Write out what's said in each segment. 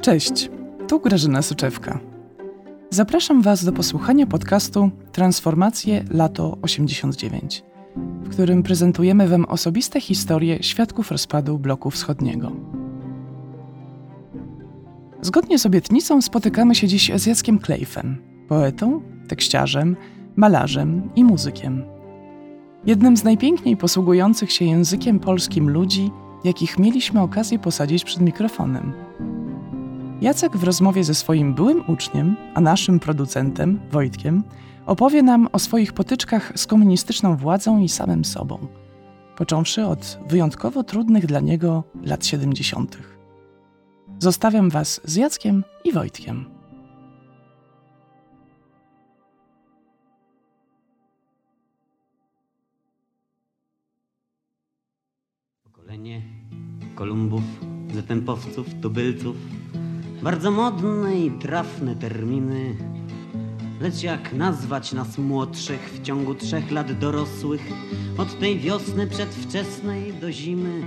Cześć, tu Grażyna Soczewka. Zapraszam Was do posłuchania podcastu Transformacje Lato 89, w którym prezentujemy Wam osobiste historie świadków rozpadu bloku wschodniego. Zgodnie z obietnicą spotykamy się dziś z Jackiem Klejfem, poetą, tekściarzem, malarzem i muzykiem. Jednym z najpiękniej posługujących się językiem polskim ludzi, jakich mieliśmy okazję posadzić przed mikrofonem. Jacek w rozmowie ze swoim byłym uczniem, a naszym producentem, Wojtkiem, opowie nam o swoich potyczkach z komunistyczną władzą i samym sobą, począwszy od wyjątkowo trudnych dla niego lat 70. Zostawiam Was z Jackiem i Wojtkiem. Pokolenie Kolumbów, Zetempowców, Tubylców Bardzo modne i trafne terminy Lecz jak nazwać nas młodszych w ciągu trzech lat dorosłych Od tej wiosny przedwczesnej do zimy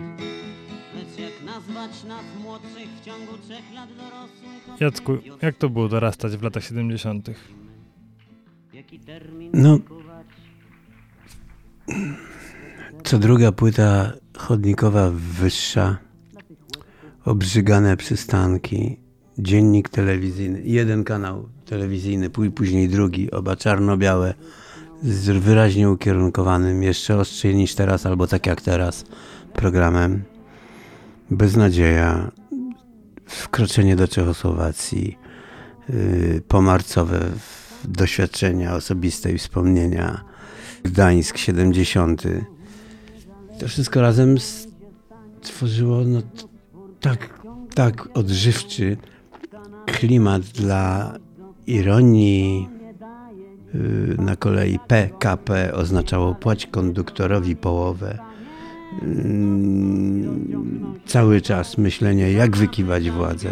Lecz jak nazwać nas młodszych w ciągu trzech lat dorosłych Jacku, jak to było dorastać w latach 70.? Jaki termin No. Co druga płyta chodnikowa wyższa, obrzygane przystanki, dziennik telewizyjny, jeden kanał telewizyjny, pó- później drugi, oba czarno-białe, z wyraźnie ukierunkowanym, jeszcze ostrzej niż teraz, albo tak jak teraz, programem. Beznadzieja, wkroczenie do Czechosłowacji, yy, pomarcowe doświadczenia osobiste i wspomnienia, Gdańsk 70. To wszystko razem stworzyło no, tak, tak odżywczy klimat dla ironii. Yy, Na kolei PKP oznaczało płać konduktorowi połowę. Yy, Cały czas myślenie, jak wykiwać władzę.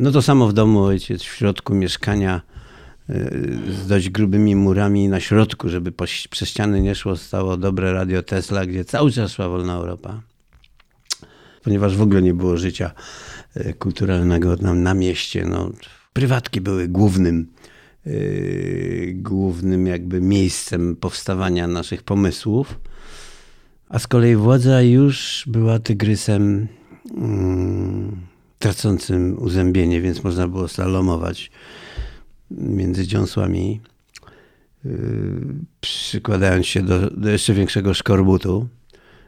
No to samo w domu, ojciec w środku mieszkania y, z dość grubymi murami na środku, żeby po, przez ściany nie szło, stało dobre radio Tesla, gdzie cały czas szła wolna Europa. Ponieważ w ogóle nie było życia y, kulturalnego nam na mieście. No, prywatki były głównym, y, głównym jakby miejscem powstawania naszych pomysłów. A z kolei władza już była tygrysem mm, tracącym uzębienie, więc można było slalomować między dziąsłami, yy, przykładając się do, do jeszcze większego szkorbutu.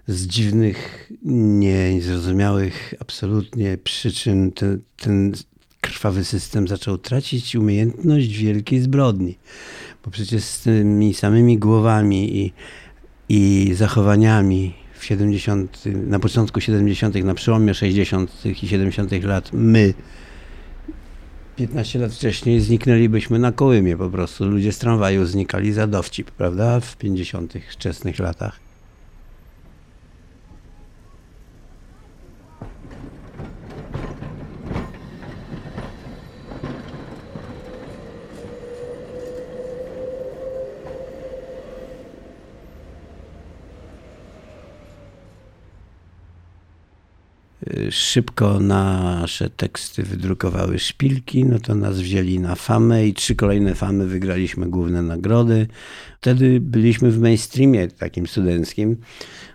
Z dziwnych, niezrozumiałych absolutnie przyczyn ten, ten krwawy system zaczął tracić umiejętność wielkiej zbrodni. Bo przecież z tymi samymi głowami i, i zachowaniami w 70, na początku 70., na przełomie 60. i 70. lat my 15 lat wcześniej zniknęlibyśmy na kołymie po prostu. Ludzie z tramwaju znikali za dowcip, prawda? W 50. wczesnych latach. Szybko nasze teksty wydrukowały szpilki, no to nas wzięli na famę i trzy kolejne famy wygraliśmy główne nagrody. Wtedy byliśmy w mainstreamie takim studenckim,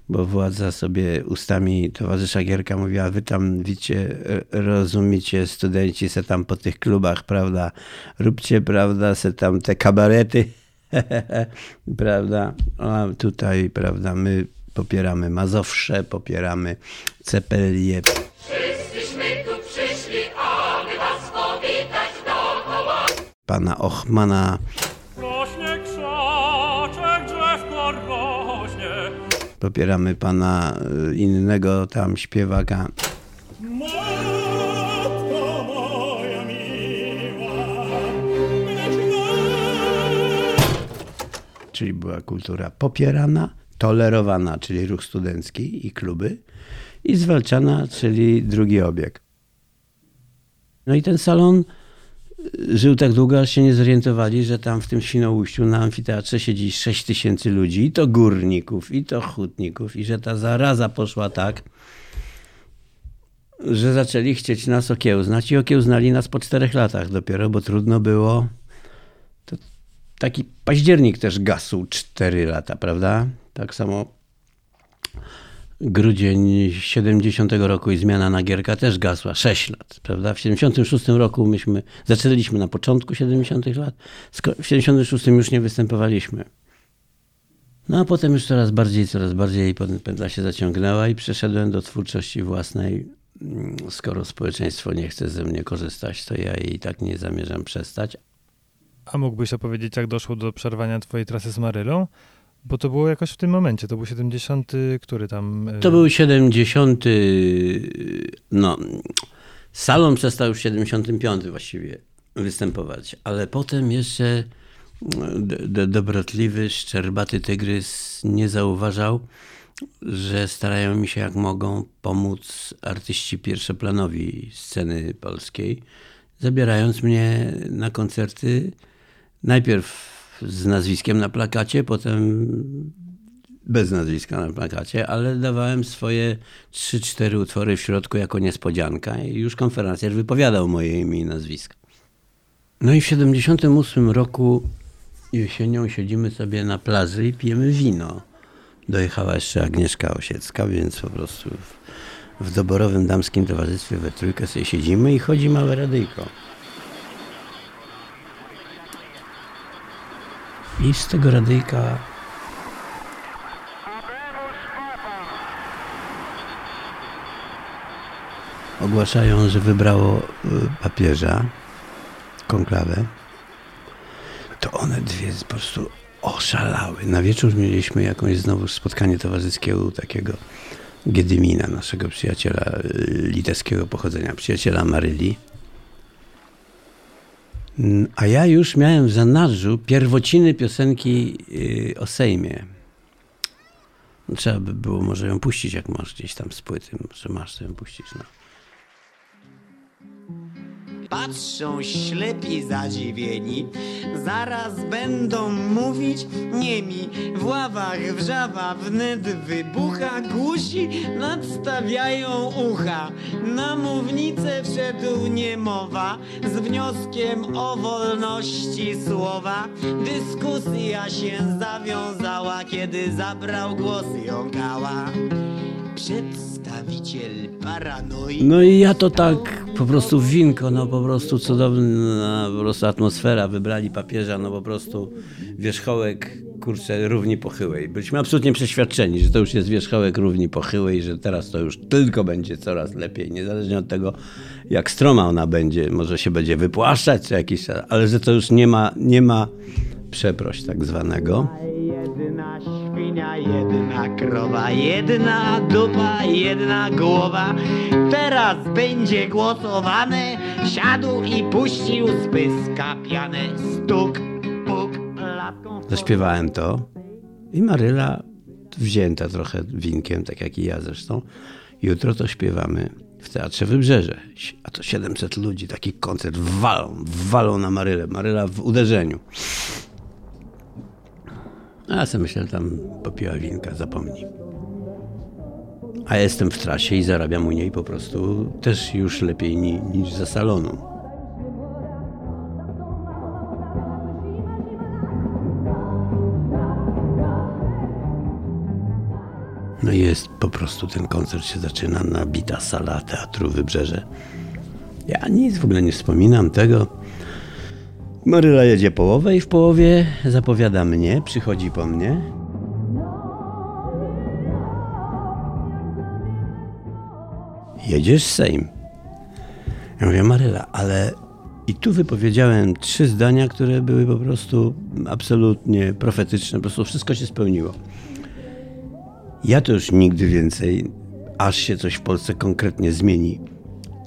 bo władza sobie ustami towarzysza Gierka mówiła, wy tam wiecie, rozumiecie, studenci se tam po tych klubach, prawda, róbcie, prawda, se tam te kabarety, prawda, a tutaj, prawda, my popieramy Mazowsze, popieramy Cepelię. Pana Ochmana, Rośnie krzaczek, drzewko rośnie. popieramy pana y, innego tam śpiewaka. Matko moja miła, czyli była kultura popierana, tolerowana, czyli ruch studencki i kluby, i zwalczana, czyli drugi obieg. No i ten salon żył tak długo, aż się nie zorientowali, że tam w tym Świnoujściu na amfiteatrze siedzi 6 tysięcy ludzi, i to górników, i to hutników, i że ta zaraza poszła tak, że zaczęli chcieć nas okiełznać i okiełznali nas po czterech latach dopiero, bo trudno było. Taki październik też gasł 4 lata, prawda? Tak samo grudzień 70 roku i zmiana na Gierka też gasła 6 lat, prawda? W 76 roku myśmy, zaczęliśmy na początku 70 lat, w 76 już nie występowaliśmy. No a potem już coraz bardziej, coraz bardziej pętla się zaciągnęła i przeszedłem do twórczości własnej. Mm, Skoro społeczeństwo nie chce ze mnie korzystać, to ja jej tak nie zamierzam przestać. A mógłbyś opowiedzieć, jak doszło do przerwania twojej trasy z Marylą? Bo to było jakoś w tym momencie, to był 70, który tam... y, To był 70. No, salon przestał już w 75 właściwie występować, ale potem jeszcze d- dobrotliwy, szczerbaty tygrys nie zauważał, że starają mi się jak mogą pomóc artyści pierwszoplanowi sceny polskiej, zabierając mnie na koncerty najpierw z nazwiskiem na plakacie, potem bez nazwiska na plakacie, ale dawałem swoje 3-4 utwory w środku jako niespodzianka i już konferencjer wypowiadał moje imię i nazwisko. No i w 78 roku jesienią siedzimy sobie na plaży i pijemy wino. Dojechała jeszcze Agnieszka Osiecka, więc po prostu w, w doborowym damskim towarzystwie we trójkę sobie siedzimy i chodzi małe radyjko. I z tego radyjka ogłaszają, że wybrało y, papieża, konklawę, to one dwie po prostu oszalały. Na wieczór mieliśmy jakąś znowu spotkanie towarzyskie u takiego Giedymina, naszego przyjaciela y, litewskiego pochodzenia, przyjaciela Maryli. A ja już miałem w zanadrzu pierwociny piosenki y, o Sejmie. No, Trzeba by było może ją puścić, jak masz gdzieś tam z płyty, że masz sobie ją puścić. No. Patrzą ślepi zadziwieni, zaraz będą mówić niemi. W ławach wrzawa wnet wybucha, głusi nadstawiają ucha. Na mównicę wszedł niemowa z wnioskiem o wolności słowa. Dyskusja się zawiązała, kiedy zabrał głos jąkała. Paranoi. No i ja to tak po prostu winko, no po prostu cudowna po prostu atmosfera. Wybrali papieża, no po prostu wierzchołek, kurczę, równi pochyłej. Byliśmy absolutnie przeświadczeni, że to już jest wierzchołek równi pochyłej, że teraz to już tylko będzie coraz lepiej, niezależnie od tego, jak stroma ona będzie, może się będzie wypłaszczać czy jakiś czas, ale że to już nie ma, nie ma przeproś tak zwanego. Jedna krowa, jedna dupa, jedna głowa. Teraz będzie głosowane. Siadł i puścił z pyska pianę. Stuk, puk, latką. Zaśpiewałem to i Maryla, wzięta trochę winkiem, tak jak i ja zresztą, jutro to śpiewamy w Teatrze Wybrzeże. A to 700 ludzi, taki koncert, walą, walą na Marylę. Maryla w uderzeniu. A sobie myślę, tam popiła winka, zapomnij. A jestem w trasie i zarabiam u niej po prostu też już lepiej ni, niż za salonu. No i jest po prostu ten koncert się zaczyna, nabita sala Teatru Wybrzeże. Ja nic w ogóle nie wspominam tego. Maryla jedzie połowę i w połowie zapowiada mnie, przychodzi po mnie. Jedziesz Sejm. Ja mówię, Maryla, ale i tu wypowiedziałem trzy zdania, które były po prostu absolutnie profetyczne, po prostu wszystko się spełniło. Ja to już nigdy więcej, aż się coś w Polsce konkretnie zmieni,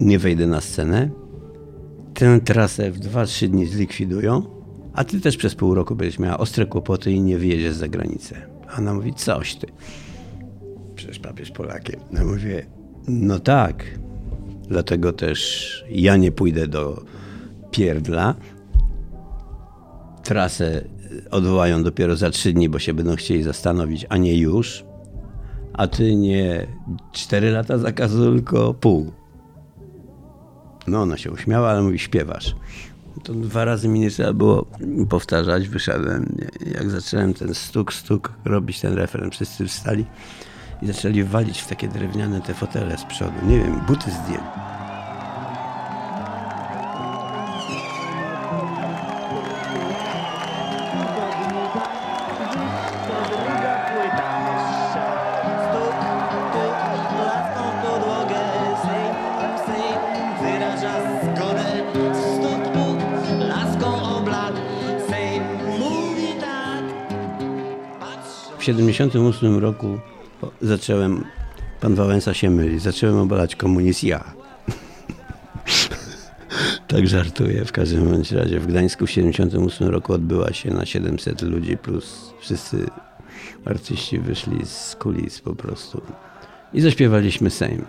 nie wejdę na scenę. Tę trasę w 2-3 dni zlikwidują, a ty też przez pół roku będziesz miała ostre kłopoty i nie wyjedziesz za granicę. A ona mówi, coś ty. Przecież papież Polakiem. Ja mówię, no tak. Dlatego też ja nie pójdę do pierdla. Trasę odwołają dopiero za trzy dni, bo się będą chcieli zastanowić, a nie już. A ty nie cztery lata zakazu, tylko pół. No ona się uśmiała, ale mówi śpiewasz. To dwa razy mi nie trzeba było powtarzać. Wyszedłem. Jak zacząłem ten stuk, stuk robić ten refren, wszyscy wstali i zaczęli walić w takie drewniane te fotele z przodu. Nie wiem, buty zdjęli. W 78 roku zacząłem, pan Wałęsa się myli, zacząłem obalać komunizm ja. tak żartuję. W każdym bądź razie w Gdańsku w 78 roku odbyła się na 700 ludzi plus wszyscy artyści wyszli z kulis po prostu. I zaśpiewaliśmy Sejm.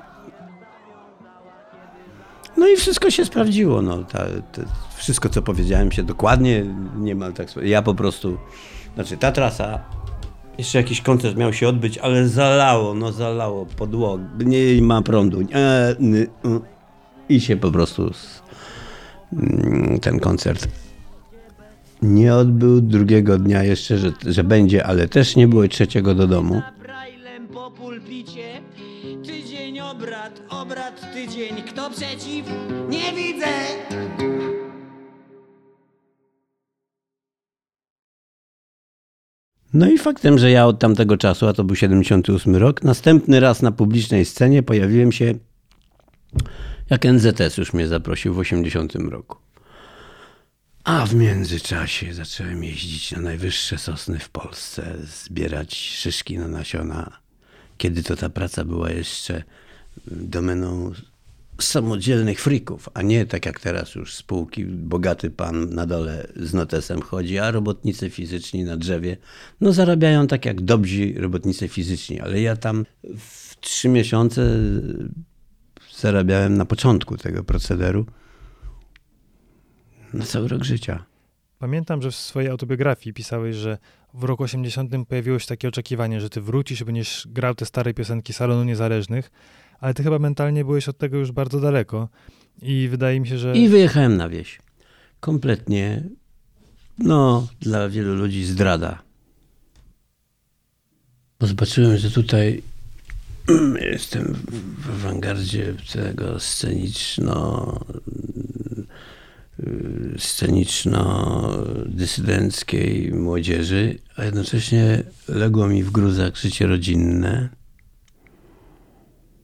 No i wszystko się sprawdziło. No, ta, ta, wszystko, co powiedziałem się dokładnie, niemal tak. Ja po prostu, znaczy ta trasa, jeszcze jakiś koncert miał się odbyć, ale zalało, no zalało podłogę, nie ma prądu. Y. I się po prostu s- mm, ten koncert nie odbył. Drugiego dnia jeszcze, że, że będzie, ale też nie było trzeciego do domu. Po pulpicie Tydzień obrad, obrad tydzień Kto przeciw? Nie widzę No i faktem, że ja od tamtego czasu, a to był 78 rok, następny raz na publicznej scenie pojawiłem się, jak NZS już mnie zaprosił w 80 roku. A w międzyczasie zacząłem jeździć na najwyższe sosny w Polsce, zbierać szyszki na nasiona. Kiedy to ta praca była jeszcze domeną samodzielnych frików, a nie tak jak teraz już spółki, bogaty pan na dole z notesem chodzi, a robotnicy fizyczni na drzewie, no zarabiają tak jak dobrzy robotnicy fizyczni, ale ja tam w trzy miesiące zarabiałem na początku tego procederu na cały rok życia. Pamiętam, że w swojej autobiografii pisałeś, że w roku 80 pojawiło się takie oczekiwanie, że ty wrócisz będziesz grał te stare piosenki salonu niezależnych, ale ty chyba mentalnie byłeś od tego już bardzo daleko i wydaje mi się, że... I wyjechałem na wieś. Kompletnie, no, dla wielu ludzi zdrada. Bo zobaczyłem, że tutaj jestem w awangardzie tego sceniczno sceniczno-dysydenckiej młodzieży, a jednocześnie legło mi w gruzach życie rodzinne.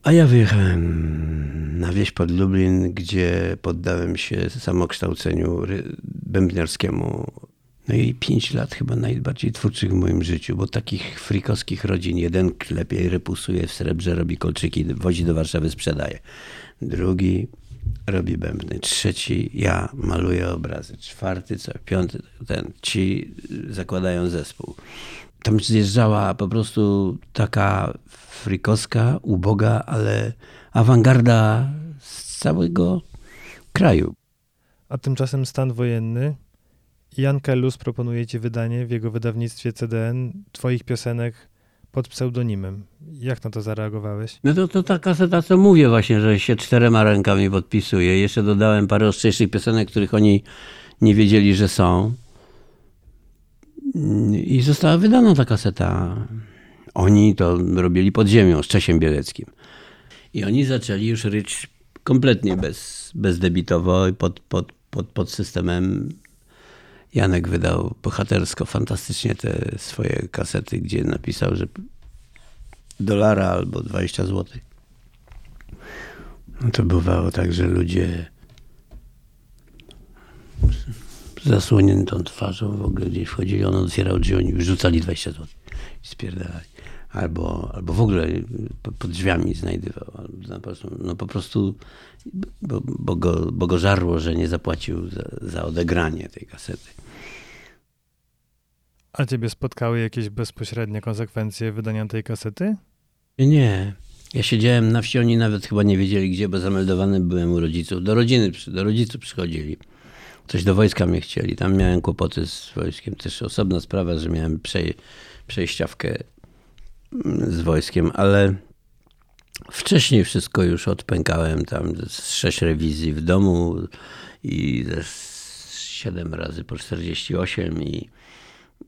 A ja wyjechałem na wieś pod Lublin, gdzie poddałem się samokształceniu bębniarskiemu. No i pięć lat chyba najbardziej twórczych w moim życiu, bo takich frikowskich rodzin, jeden lepiej repusuje w srebrze, robi kolczyki, wozi do Warszawy, sprzedaje. Drugi robi bębny, trzeci ja maluję obrazy, czwarty, co, piąty, ten, ci zakładają zespół. Tam zjeżdżała po prostu taka frikowska, uboga, ale awangarda z całego kraju. A tymczasem stan wojenny. Jan Kellus proponuje ci wydanie w jego wydawnictwie CDN twoich piosenek pod pseudonimem. Jak na to zareagowałeś? No to, to ta kaseta, co mówię właśnie, że się czterema rękami podpisuje. Jeszcze dodałem parę ostrzejszych piosenek, których oni nie wiedzieli, że są. I została wydana ta kaseta. Oni to robili pod ziemią, z Czesiem Bieleckim. I oni zaczęli już ryć kompletnie bez, bezdebitowo pod, pod, pod, pod systemem. Janek wydał bohatersko, fantastycznie te swoje kasety, gdzie napisał, że dolara albo 20 zł. No to bywało tak, że ludzie zasłoniętą twarzą w ogóle gdzieś wchodzili, on otwierał drzwi, oni wrzucali 20 zł i spierdalali. Albo, albo w ogóle po- pod drzwiami znajdywał. Albo po prostu- No po prostu, bo, bo, go, bo go żarło, że nie zapłacił za, za odegranie tej kasety. A ciebie spotkały jakieś bezpośrednie konsekwencje wydania tej kasety? Nie. Ja siedziałem na wsi, oni nawet chyba nie wiedzieli gdzie, bo zameldowany byłem u rodziców. Do rodziny, do rodziców przychodzili. Coś do wojska mnie chcieli. Tam miałem kłopoty z wojskiem. Też osobna sprawa, że miałem przej przejściawkę mm, z wojskiem, ale wcześniej wszystko już odpękałem. Tam z sześć rewizji w domu i ze siedem razy po 48 i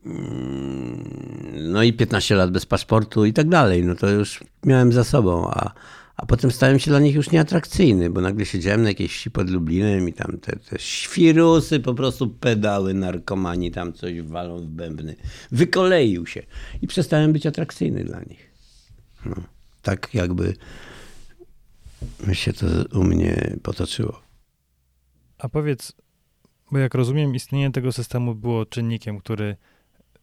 mm, no i 15 lat bez paszportu i tak dalej. No to już miałem za sobą, a a potem stałem się dla nich już nieatrakcyjny, bo nagle siedziałem na jakiejś wsi pod Lublinem i tam te, te świrusy, po prostu pedały, narkomani tam coś walą w bębny. Wykoleił się i przestałem być atrakcyjny dla nich. No, tak jakby się to u mnie potoczyło. A powiedz, bo jak rozumiem, istnienie tego systemu było czynnikiem, który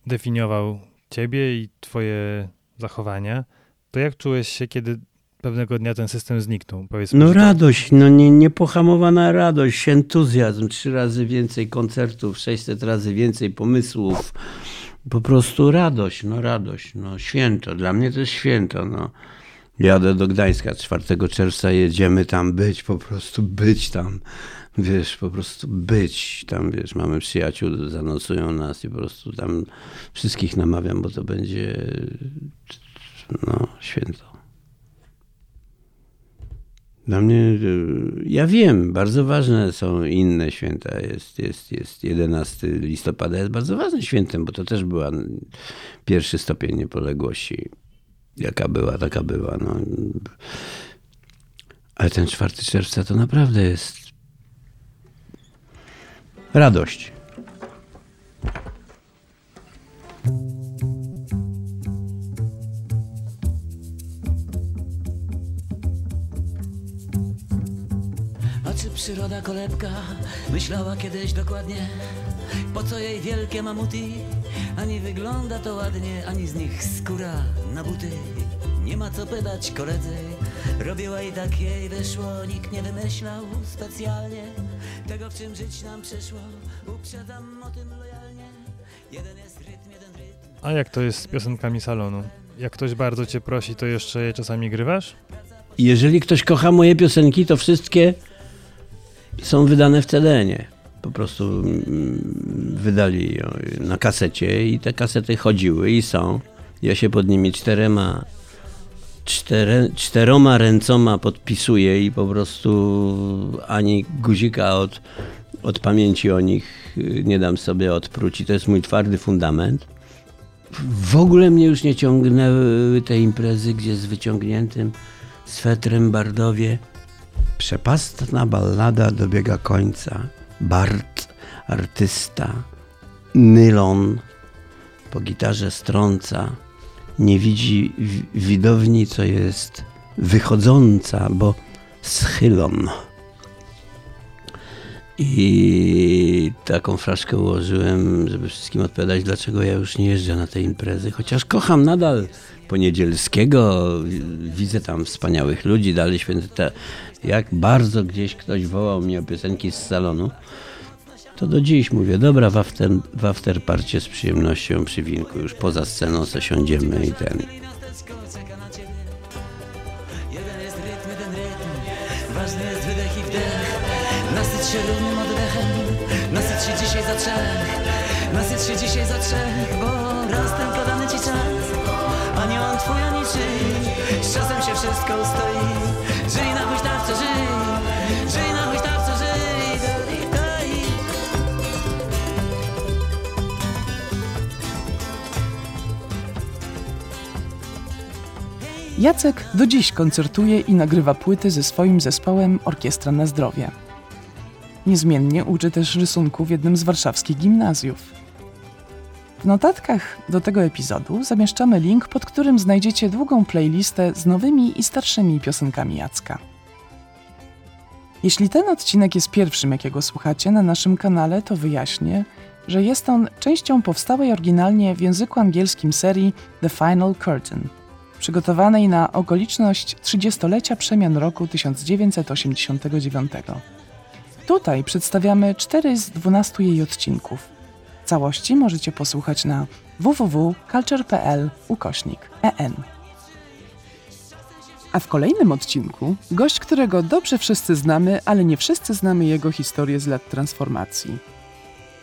definiował ciebie i twoje zachowania, to jak czułeś się, kiedy pewnego dnia ten system zniknął. Powiedzmy, no to- radość, no nie, niepohamowana radość, entuzjazm, trzy razy więcej koncertów, 600 razy więcej pomysłów. Po prostu radość, no radość, no święto. Dla mnie to jest święto, no. Jadę do Gdańska 4 czerwca, jedziemy tam być, po prostu być tam. Wiesz, po prostu być tam, wiesz, mamy przyjaciół, zanocują nas i po prostu tam wszystkich namawiam, bo to będzie no, święto. Dla mnie, y, ja wiem, bardzo ważne są inne święta. Jest, jest, jest 11 listopada, jest bardzo ważnym świętem, bo to też była pierwszy stopień niepodległości. Jaka była, taka była. No. Ale ten 4 czerwca to naprawdę jest radość. Przyroda kolebka myślała kiedyś dokładnie, po co jej wielkie mamuty? Ani wygląda to ładnie, ani z nich skóra na buty. Nie ma co pytać koledzy, robiła i tak jej wyszło. Nikt nie wymyślał specjalnie tego, w czym żyć nam przyszło. Uprzedzam o tym lojalnie. Jeden jest rytm, jeden rytm. A jak to jest z piosenkami salonu? Jak ktoś bardzo cię prosi, to jeszcze je czasami grywasz? Jeżeli ktoś kocha moje piosenki, to wszystkie są wydane w CD-nie. Po prostu mm, wydali na kasecie i te kasety chodziły i są. Ja się pod nimi czterema, cztere, czteroma ręcoma podpisuję i po prostu ani guzika od, od pamięci o nich y, nie dam sobie odpróć. I to jest mój twardy fundament. W ogóle mnie już nie ciągnęły te imprezy, gdzie z wyciągniętym swetrem Bardowie przepastna ballada dobiega końca. Bard, artysta, nylon po gitarze strąca. Nie widzi widowni, co jest wychodząca, bo schylon. I taką fraszkę ułożyłem, żeby wszystkim odpowiadać, dlaczego ja już nie jeżdżę na te imprezy, chociaż kocham nadal Poniedzielskiego, widzę tam wspaniałych ludzi, dalej święty. Te, jak bardzo gdzieś ktoś wołał mnie o piosenki z salonu, to do dziś mówię, dobra, w, after, w afterparcie z przyjemnością przy winku, już poza sceną zasiądziemy i ten. Nasyć się równym oddechem. Nasyć się dzisiaj za trzech. Nasyć się dzisiaj za trzech, bo raz tylko dany ci czas. Ani on twój, ani czyj. Z czasem się wszystko ustoi. Żyj na huśtawce, żyj. Żyj na huśtawce, żyj. Jacek do dziś koncertuje i nagrywa płyty ze swoim zespołem Orkiestra na Zdrowie. Niezmiennie uczy też rysunku w jednym z warszawskich gimnazjów. W notatkach do tego epizodu zamieszczamy link, pod którym znajdziecie długą playlistę z nowymi i starszymi piosenkami Jacka. Jeśli ten odcinek jest pierwszym, jakiego słuchacie na naszym kanale, to wyjaśnię, że jest on częścią powstałej oryginalnie w języku angielskim serii The Final Curtain, przygotowanej na okoliczność 30-lecia przemian roku 1989. Tutaj przedstawiamy 4 z 12 jej odcinków. Całości możecie posłuchać na www.culture.pl ukośnik en. A w kolejnym odcinku gość, którego dobrze wszyscy znamy, ale nie wszyscy znamy jego historię z lat transformacji.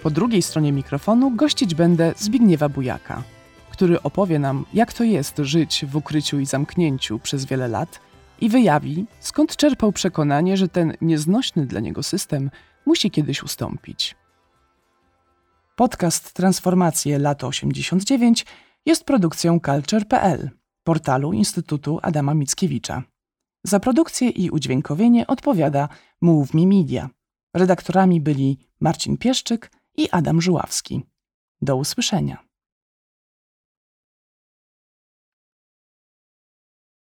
Po drugiej stronie mikrofonu gościć będę Zbigniewa Bujaka, który opowie nam, jak to jest żyć w ukryciu i zamknięciu przez wiele lat i wyjawi, skąd czerpał przekonanie, że ten nieznośny dla niego system musi kiedyś ustąpić. Podcast Transformacje lat 89 jest produkcją culture.pl, portalu Instytutu Adama Mickiewicza. Za produkcję i udźwiękowienie odpowiada Move Me Media. Redaktorami byli Marcin Pieszczyk i Adam Żuławski. Do usłyszenia.